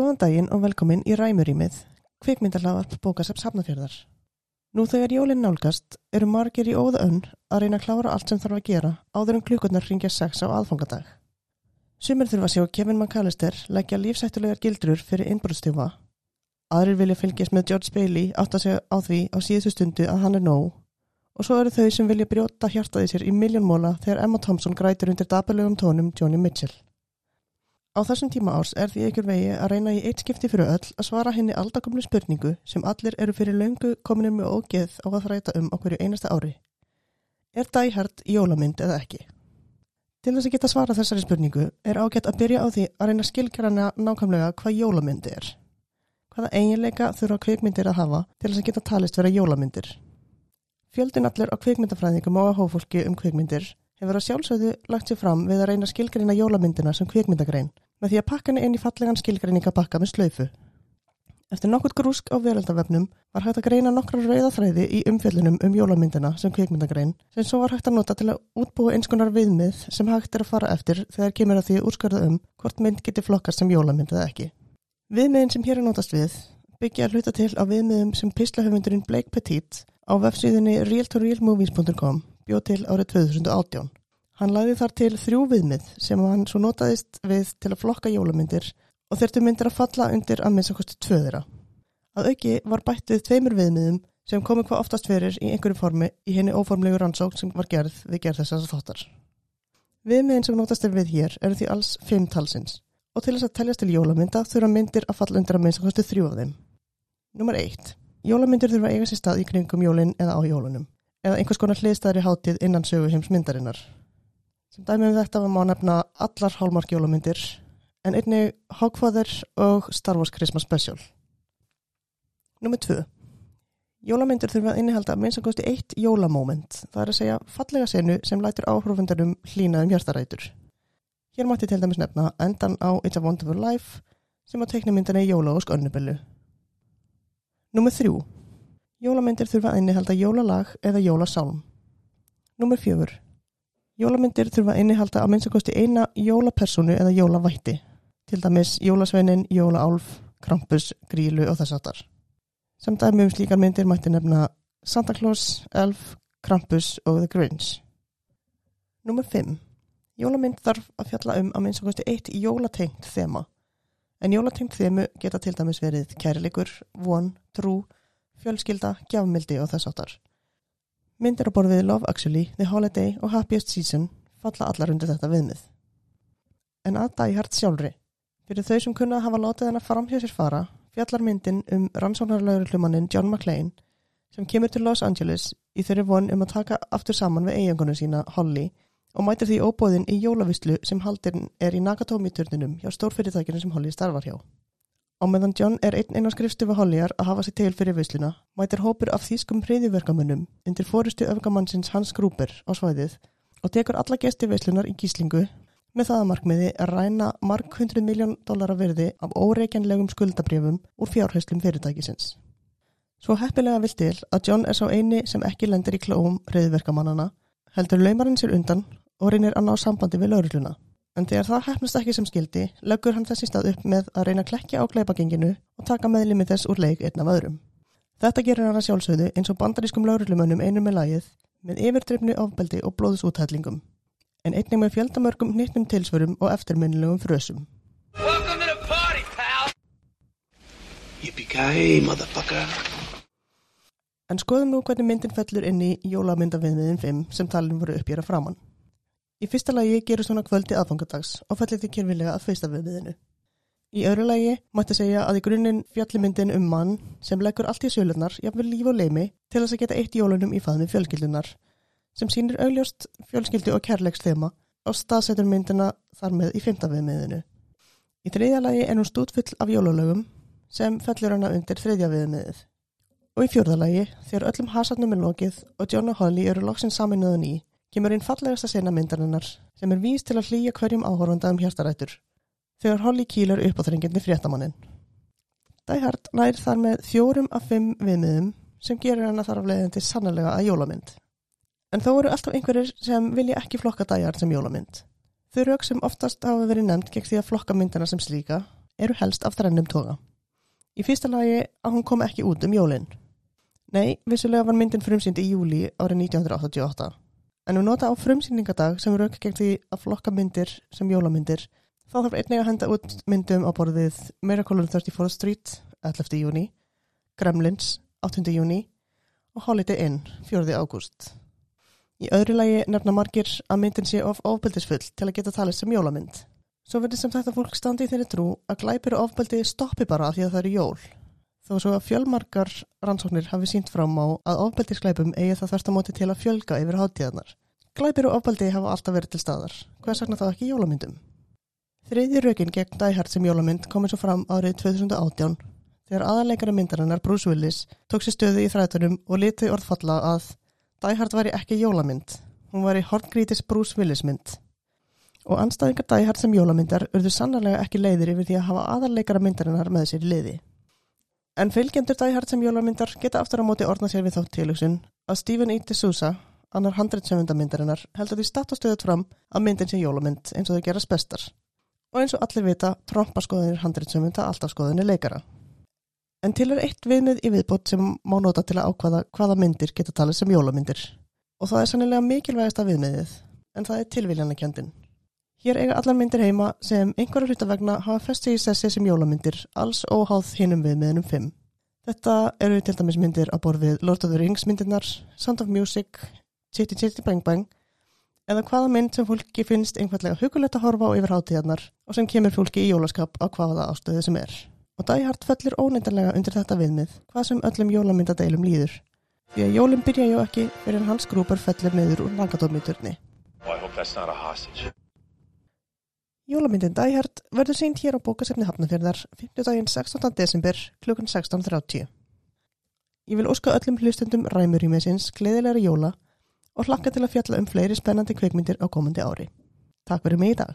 Góðan daginn og velkomin í Ræmurýmið, kvikmyndarlaðarp bókasaps Hafnafjörðar. Nú þegar jólinn nálgast eru margir í óða önn að reyna að klára allt sem þarf að gera áður en klukkurnar ringja sex á aðfangadag. Sumir þurfa að sjá Kevin McAllister leggja lífsættulegar gildrur fyrir innbrúðstjófa. Aðrir vilja fylgjast með George Bailey átt að segja á því á síðustu stundu að hann er nóg. Og svo eru þau sem vilja brjóta hjartaði sér í miljónmóla þegar Emma Thompson grætur undir dabalegum tónum Johnny Mitchell. Á þessum tíma árs er því ykkur vegi að reyna í eitt skipti fyrir öll að svara henni aldakomlu spurningu sem allir eru fyrir löngu kominum með ógeð á að þræta um okkur í einasta ári. Er Hard jólamynd eða ekki? Til þess að geta svara þessari spurningu er ágætt að byrja á því að reyna skilkjörana nákvæmlega hvað jólamyndi er. Hvaða eiginleika þurfa kvikmyndir að hafa til þess að geta talist vera jólamyndir? Fjöldin allir á kvikmyndafræðingum og á hófólki um kvikmyndir hefur að sjálfsögðu lagt sér fram við að reyna skilgreina jólamyndina sem kvikmyndagrein með því að pakka henni inn í fallegan skilgreiningabakka með slöyfu. Eftir nokkurt grúsk á veraldavefnum var hægt að greina nokkrar rauðaþræði í umfjöllunum um jólamyndina sem kvikmyndagrein sem svo var hægt að nota til að útbúa einskonar viðmið sem hægt er að fara eftir þegar kemur að því úrskarða um hvort mynd geti flokkast sem jólamynd eða ekki. Viðmiðin sem hér er notast við byggja að hluta til á viðmiðum sem pislahöfundurinn Blake Petit á vefsíðinni realtorealmovies.com bjóð til árið 2018. Hann lagði þar til þrjú viðmið sem hann svo notaðist við til að flokka jólamyndir og þurftu myndir að falla undir að minnst okkurstu tvöðira. Að auki var bætt við tveimur viðmiðum sem komi hvað oftast fyrir í einhverju formi í henni óformlegu rannsókn sem var gerð við gerð þessar þáttar. Viðmiðin sem notast er við hér eru því alls fimm talsins og til þess að teljast til jólamynda þurfa myndir að falla undir að minnst okkurstu þrjú af þeim. Númer eitt. Jólamyndir þurfa að eiga sér stað í kringum jólinn eða á jólunum eða einhvers konar hliðstæðri hátíð innan sögu heims myndarinnar. Sem dæmi um þetta var má nefna allar hálmark jólamyndir en einni Hogfather og Star Wars Christmas Special. Númið tvö. Jólamyndir þurfa að innihalda að kosti eitt jólamóment. Það er að segja fallega senu sem lætur áhrufundarum hlýnaðum hjartarætur. Hér mátti til dæmis nefna endan á It's a Wonderful Life sem á teiknumyndinni Jóla og Skörnubellu. Númið þrjú. Jólamyndir þurfa að innihalda jólalag eða jólasálm. Númið fjögur. Jólamyndir þurfa að innihalda að minnst að kosti eina jólapersonu eða jólavætti. Til dæmis jólasveinin, jólaálf, krampus, grílu og þess aftar. Sem dæmi um slíkar myndir mætti nefna Santa Claus, Elf, Krampus og The Grinch. Númer 5. Jólamynd þarf að fjalla um að minnst að kosti eitt jólatengt þema. En jólatengt þemu geta til dæmis verið kærleikur, von, trú, fjölskylda, gjafmildi og þess aftar. Myndir á borðið Love Actually, The Holiday og Happiest Season falla allar undir þetta viðmið. En að Hard sjálfri. Fyrir þau sem kunna hafa látið hennar fram hjá sér fara, fjallar myndin um rannsóknarlaugurlumannin John McClane sem kemur til Los Angeles í þeirri von um að taka aftur saman við eigingunum sína Holly og mætir því óbóðin í jólavislu sem haldin er í Nakatomi-turninum hjá stórfyrirtækinu sem Holly starfar hjá. Á meðan John er einn einn á skrifstufu Hollyar að hafa sig til fyrir visluna, mætir hópur af þýskum hriðiverkamönnum undir fórustu öfgamannsins Hans Gruber á svæðið og tekur alla gesti vislunar í gíslingu með það að markmiði að ræna mark 100 miljón dólar að verði af óreikjanlegum skuldabrjöfum úr fjárhæslum fyrirtækisins. Svo heppilega vil til að John er sá eini sem ekki lendir í klóum hriðiverkamannana, heldur laumarinn sér undan og reynir að ná sambandi við laurugluna. En þegar það hefnast ekki sem skildi, löggur hann þessi stað upp með að reyna að klekja á gleipagenginu og taka meðlimi þess úr leik einn af öðrum. Þetta gerir hann að sjálfsögðu eins og bandarískum lauruglumönnum einum með lagið, með yfirdrifnu ofbeldi og blóðsúthællingum, en einnig með fjöldamörgum nýttum tilsvörum og eftirminnilegum frösum. En skoðum nú hvernig myndin fellur inn í jólamyndaviðmiðin 5 sem talin voru uppgjera framann. Í fyrsta lagi gerur svona kvöldi aðfangadags og fellir til kynvilega að fyrsta viðmiðinu. Í öðru lagi mætti segja að í grunninn fjallimyndin um mann sem leggur allt í sjölunar, jafnvel líf og leimi, til þess að geta eitt jólunum í faðmi fjölskyldunar, sem sínir augljóst fjölskyldu og kærleiksþema og staðsetur myndina þar með í fymta viðmiðinu. Í þriðja lagi er hún stútfull af jólulögum sem fellur hana undir þriðja viðmiðið. Og í fjórðalagi, þegar öllum hasarnum er lokið og John og Holly eru loksinn saminuðu ný, kemur einn fallegasta sena myndarinnar sem er víst til að hlýja hverjum áhorfanda um hjartarættur. Þegar Holly kýlar upp á þrenginni fréttamannin. Die Hard nær þar með fjórum af fimm viðmiðum sem gerir hana þar af leiðandi sannlega að jólamynd. En þó eru alltaf einhverjir sem vilja ekki flokka Die Hard sem jólamynd. Þau rauk sem oftast hafa verið nefnd gegn því að flokka myndina sem slíka eru helst af þrennum toga. Í fyrsta lagi að hún kom ekki út um jólinn. Nei, vissulega var myndin frumsýnd í júli árið 1988. En við nota á frumsýningadag sem rauk gegn því að flokka myndir sem jólamyndir þá þarf einnig að henda út myndum á borðið Miracle on 34th Street 11. júni, Gremlins 8. júni og Holiday Inn 4. ágúst. Í öðru lagi nefna margir að myndin sé of ofbeldisfull til að geta talið sem jólamynd. Svo verður sem þetta fólk standi í þeirri trú að glæpir ofbeldi stoppi bara af því að það eru jól. Þó svo að fjölmarkar rannsóknir hafi sínt fram á að ofbeldisglæpum eigi það þarst á móti til að fjölga yfir hátíðarnar. Glæpir og ofbeldi hafa alltaf verið til staðar. Hvað sakna þá ekki jólamyndum? Þriði rökin gegn Hard sem jólamynd komið svo fram árið 2018 þegar aðaleikara myndarinnar Bruce Willis tók sér stöðu í þrætunum og liti orðfalla að Hard væri ekki jólamynd, hún væri hortgrítis Bruce Willis mynd. Og anstæðingar Hard sem jólamyndar urðu sannarlega ekki leiðir yfir því að hafa aðaleikara myndarinnar með sér í liði. En fylgjendur Hard sem jólamyndar geta aftur á móti orðna sér við þá tilugsun að Stephen E. D'Souza, annar 170 myndarinnar, heldur því statt og stöðut fram að myndin sé jólamynd eins og þau gerast bestar. Og eins og allir vita, trompa skoðinir 170 alltaf skoðinir leikara. En til er eitt viðmið í viðbót sem má nota til að ákvaða hvaða myndir geta talið sem jólamyndir. Og það er sannilega mikilvægasta viðmiðið, en það er tilviljanakjöndin. Hér eiga allar myndir heima sem einhverju hlutavegna hafa festi í sessi sem jólamyndir, alls óháð hinnum viðmiðinum 5. Þetta eru til dæmis myndir að borfið Lord of the Rings myndirnar, Sound of Music, Chitty Chitty Bang Bang, eða hvaða mynd sem fólki finnst einhverlega hugulegt að horfa á yfir hátíðarnar og sem kemur fólki í jólaskap á hvaða ástöðu sem er. Og Hard fellir óneindarlega undir þetta viðmið, hvað sem öllum jólamyndadeilum líður. Því að jólum byrja ju ekki fyrir hans grúpar fellir niður úr langadómiturni. Jólamyndin Hard verður seint hér á bókasefni Hafnafjörðar 5. daginn 16. desember kl. 16.30. Ég vil óska öllum hlustendum ræmur í meðsins gleðilega jóla og hlakka til að fjalla um fleiri spennandi kveikmyndir á komandi ári. Takk fyrir mig í dag.